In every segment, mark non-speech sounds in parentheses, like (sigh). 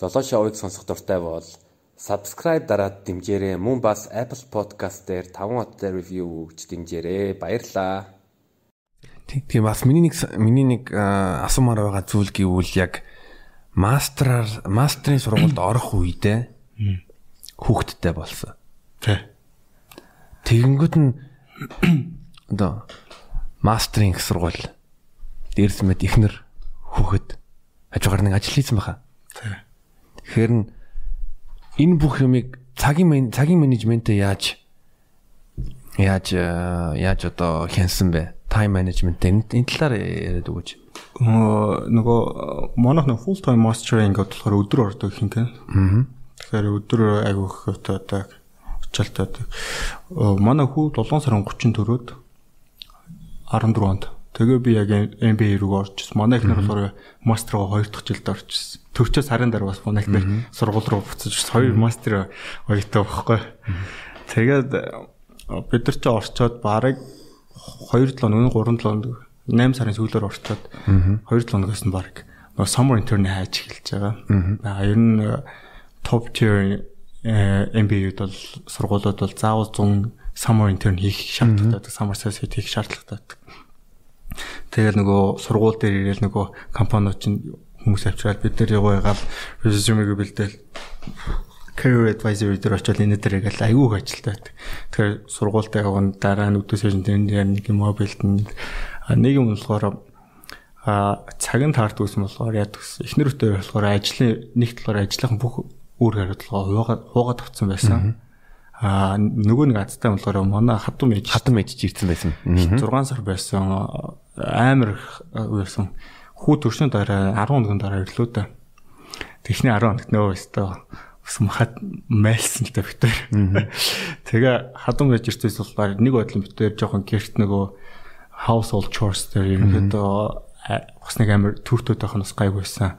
Золоо шоуыг сонсох дуртай бол subscribe дараад дэмжээрэй. Мөн бас Apple Podcast дээр 5 хоттой review өгч дэмжээрэй. Баярлалаа. Тийм бас миний нэг миний нэг асуумаар байгаа зүйл гэвэл яг мастраар мастрын сургуульд (clears throat) орох үедээ хүүхдтэй болсон. Тэ. Тэгэнгүүт нь (clears throat) одоо мастрын их сургууль дээрс мэд ихнэр хүүхэд хажуугаар нэг ажил хийсэн байхаа. Тэ. Тэгэхээр энэ бүх юмыг цагийн цагийн менежментээ яаж яаж яаж одоо хянсан бэ? Time management энэ талаар яриад өгөөч. Нөгөө манайх нэг full time mastering болохоор өдөр ордог хин гэн. Аа. Тэгэхээр өдөр айгүйх одоо очилтаад манай хүү 7 сарын 34-нд 14 онд тэгээ би яг MBA рүү орчихсон. Манай ихнэр болохоор мастергаа 2 дахь жилд орчихсон. Төвчөөс сарын дараа бас манай ихнэр сургууль руу буцаж хоёр мастер оётой байхгүй. Тэгээд бид нар ч орчоод барыг 2 7 өнөө 3 7 8 сарын сүүлээр орчоод 2 7 өнөөс нь нөгөө summer intern хайж эхэлж байгаа. Аа ер нь top tier MBA-д бол сургуулиуд бол заавал 100 summer intern хийх шаардлагатай, summer associate хийх шаардлагатай. Тэгээд нөгөө сургууль дээр ирээл нөгөө компаниуд чинь хүмүүс авчраад бид нар яваагаал resume-г бэлдээл career advisory дээр очиод энэ дээр ингээл айгүйх ажилтаа. Тэгэхээр сургуультай явган дараа нь өдөөс хойш тэр нэг юм бэлдэн нэг юм болохоор а цагийн таард үзсэн болохоор яд гэсэн. Эхнэр өтөө болохоор ажлын нэг талаар ажлынхан бүх үр хариуцлага хуугаад хуугаад авцсан байсан. А нөгөө нэг азтай болохоор манай хатам ээж хатам ээж ирсэн байсан. 6 сар байсан амар байсан. Хүү төршний дараа 10 хоногийн дараа ирлээ да. Тэхний 10 хоногт нөө өстөө бас махад майлсан л та битэр. (laughs) Тэгээ хадам байж ирсэн болохоор нэг бодлон битэр жоохон гэрт нөгөө household chores дээр ерөнхийдөө бас нэг амар төвтөд байх нь бас гайгүйсэн.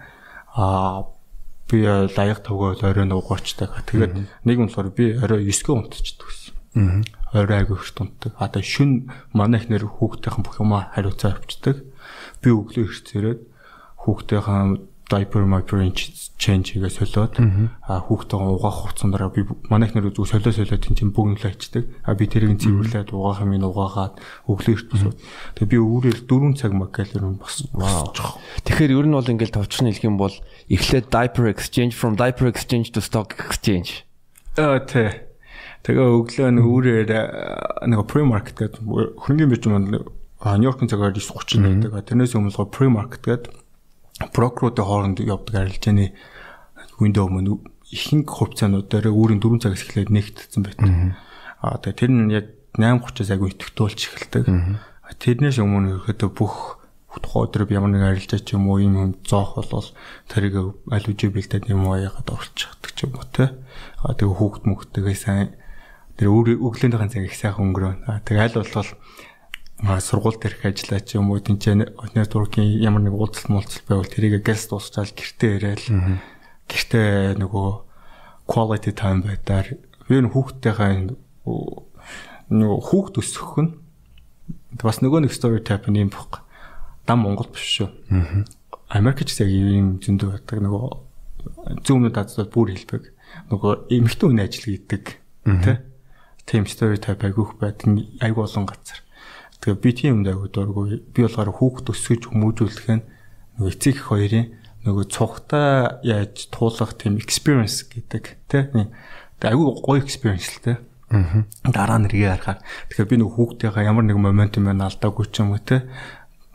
Аа би лаяг тавгаад орой нуугуучдаг. Тэгээд нэг юм болохоор би орой 9-г унтчихдаг гэсэн. Орой айгүй ихт унтдаг. А тэгээ шүн манай их нэр хүүхдийнхэн бүх юмаа хариуцаа авчдаг. Би өглөө ирцээрээд хүүхдийнхээ diaper micro change хийгээ солиод а хүүхдээ угаах хугацаанд дараа би манай ихнэр зүг солио солиод тийм бүгнлээ ичдэг. А би тэрийг цэвэрлээд угаах юм угаагаад өглөө эрт босоо. Тэгээ би өөрөөр 4 цаг макал ер нь бас. Тэгэхээр ер нь бол ингээл товчхон хэлэх юм бол эхлээд diaper exchange from diaper exchange to stock exchange. Аа тий. Тэгээ өглөө нэг үүрээр нэг pre-market гэдэг хөрөнгөний бирж маань Нью-Йоркын цагаар 9:30 байдаг. Тэрнээс өмнө pre-market гэдэг прокуруудын хооронд явдаг арилжааны үндэ өмнө ихэнх хувьцаанууд дээр өөрийн 4 цагаас эхлээд нэгтдсэн байдаг. Аа тэгээ тэр нь яг 8:30-аас агүй итгэвтүүлж эхэлдэг. Тэрнээс өмнө ихэд бүх тухайн өдөр ямар нэг арилжаа ч юм уу юм юм зоох болвол тэрийг аль үжи бэлдээд юм уу яагаад орчихдаг ч юм уу те. Аа тэгээ хүүхд мөхтэйгээ сайн тэр өөр өглөөнийхэн цаг их сайхан өнгөрөө. Аа тэгээ аль болвол сургууль дээрх ажиллаа ч юм уу тэнцээ networking ямар нэг уулзалт муулзалт байвал тэрийг гэлс дуусчаал гэртээ ирээл гэртээ нөгөө quality time байдаар би хүүхдтэйгээ нөгөө хүүхд өсөх нь бас нөгөө нэг story type юм баг. Дам Монгол биш шүү. Америкч яг юм зөндөө байдаг нөгөө зүүмнүүд дадсад бүр хэлбэг. Нөгөө эмхтэн үний ажил хийдэг. Тэ? Team story type айгүйх байдаг айгүй олон газар. Тэгээ би тийм юм даа дургүй. Би болохоор хүүхд өсгөж хүмүүжүүлэх нь нөгөө эцэг их хоёрын нөгөө цухтаа яаж туулах тийм experience гэдэг тийм айгүй гоё experience л тийм дараа нэргээ харахаар. Тэгэхээр би нөгөө хүүхдийнхаа ямар нэг моментум байна алдаагүй ч юм уу те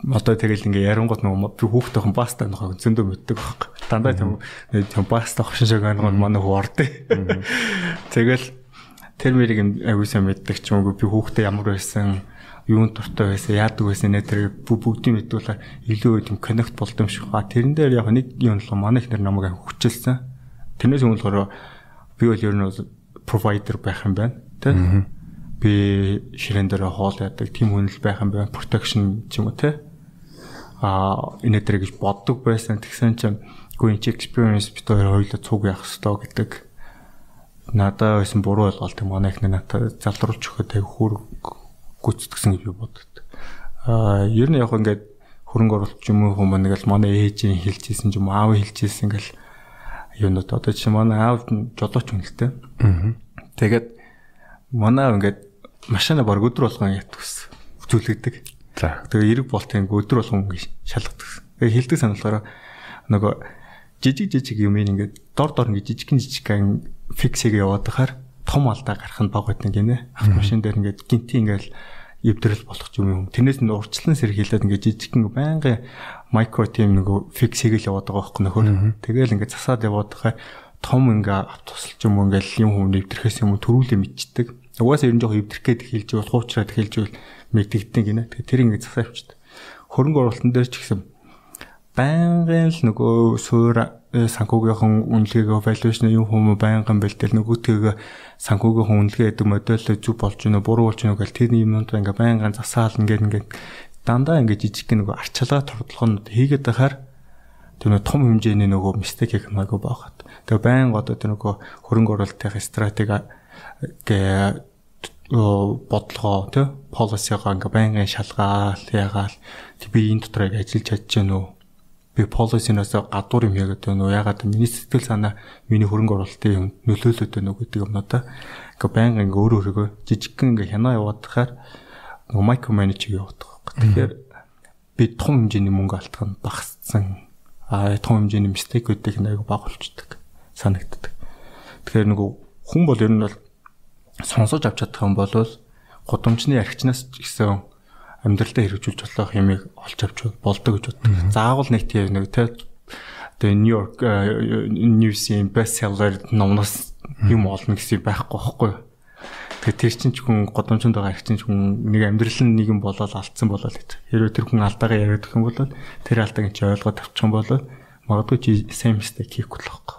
одоо тэгэл ингээ ярангууд нөгөө би хүүхдийнхэн баста нөхөө зөндөө мэддэг байхгүй. Дандаа тийм тийм баста хошин шиг ангаа манай хүү ордё. (laughs) Тэгэл тэр мэрийг аягүй сайн мэддэг ч юм уу би хүүхдээ ямар байсан юунд дуртай байсан, яадаг байсан нэ тэр бүгдийг мэдүүлээ илүү тийм коннект болд юм шиг ба. Тэрэн дээр яг нэг юм л манай их нэр намайг хүчилсэн. Тэрнээс өмнө болохоор би бол ер нь провайдер байх юм байна. Тэ? Би ширээн дээр хоол яадаг, тим хүнэл байх юм байна. Protection ч юм уу тэ? Аа энэ дээр гэж боддог байсан. Тэгсэн чинь гоо энэ experience бид хоёр хоёулаа цуг явах хэрэгтэй гэдэг надад байсан буруу ойлголт юм манай их надад залруулж өгөхөд аяг хүр гүйцэтгсэн гэж би боддог. Аа ер нь яг ингээд хөрөнгө оруулалт юм уу хүмүүс нэг л манай ээжийн хэлжсэн ч юм аав хэлжсэн ингээл юунууд одоо чи манай аав жолооч л дээ. Тэгээд манай ингээд машина баг өдөр болгон гэсэн. Үзүүлэгдэг. За. Тэгээ эрэг болтын өдөр болгон шалгадаг. Тэгээ хилдэг санаалаараа нөгөө жижиг жижиг юм ингээд дор дор ингээд жижигэн жижигхэн фиксийг яваад хахаар том алдаа гарах нь баг байдаг гинэ. Автомашин дээр ингээд гинти ингээд эвдрэл болох юм юм. Тэрнээс нь урьдчилан сэргийлээд ингээд жижигхэн байнгын микро тим нөгөө фиксийг л яваад байгаа байхгүй нөхөр. Тэгээл ингээд засаад яваад хахаар том ингээ авт тусалч юм ингээл юм хүмүүс эвдэрхээс юм төрүүлээ мэдчихдэг. Угаасаа ер нь жоохон эвдэрх гээд хэлж бол хуучраад хэлж бол мэддэгдэн гинэ. Тэр ингээ засаа авчдаг. Хөрөнгө оруулалтын дээр ч гэсэн байнгын л нөгөө суур санхүүгийнхэн үнэлгээгээ valuation юм хүмүүс байнгын бэлдэл нөгөөтэйгээ санхүүгийнхэн үнэлгээ гэдэг модель зүг болж гинэ буруу болж гинэ гэл тэр юмнууд ингээ байнгын засаал ингээ ингээ дандаа ингээ жижиг нэг арчилгаа тордлогонод хийгээд байхаар тэр нэг том хэмжээний нөгөө мистек хийх магадгүй байхад. Тэгээ байн одоо тэр нөгөө хөрөнгө оруулалтын стратеги гэ бодлогоо тий полисигаа ингээ байнгын шалгаал ягаал би энэ дотор ажиллаж чадж гэнэ үү би полисинаас гадуур юм яагаад вэ нөө ягаад миний сэтгэл санаа миний хөрөнгө оруулалтын юм нөлөөлөд байна уу гэдэг юмнуудаа ингээ байнга ингээ өөрөө өөрийгөө жижигхэн ингээ хянаа яваад тахаар нөгөө майкро менежер яваад байгаа. Тэгэхээр би том хэмжээний мөнгө алдах нь багассан. Аа том хэмжээний мистекүүдийг нэг баг болчдөг санагддаг. Тэгэхээр нөгөө хүн бол ер нь бол сонсож авч чадах юм бол гудамжны архичнаас ч гэсэн амьдралдаа хэрэгжүүлж болох юмыг олж авч болдог гэж боддог. Заавал нэг тийм нэг те New York News-ийн bestseller номноос юм олно гэсэн байхгүй байхгүй. Тэгээ тэр чинь ч хүн годомчонд байгаа их чинь хүн нэг амьдрал нь нэгэн болоод алдсан болоод гэж. Хэрвээ тэр хүн алдаагаа яриад өгөх юм бол тэр алдааг чи ойлгоод авчих юм бол магадгүй чи same mistake хийхгүй л байхгүй.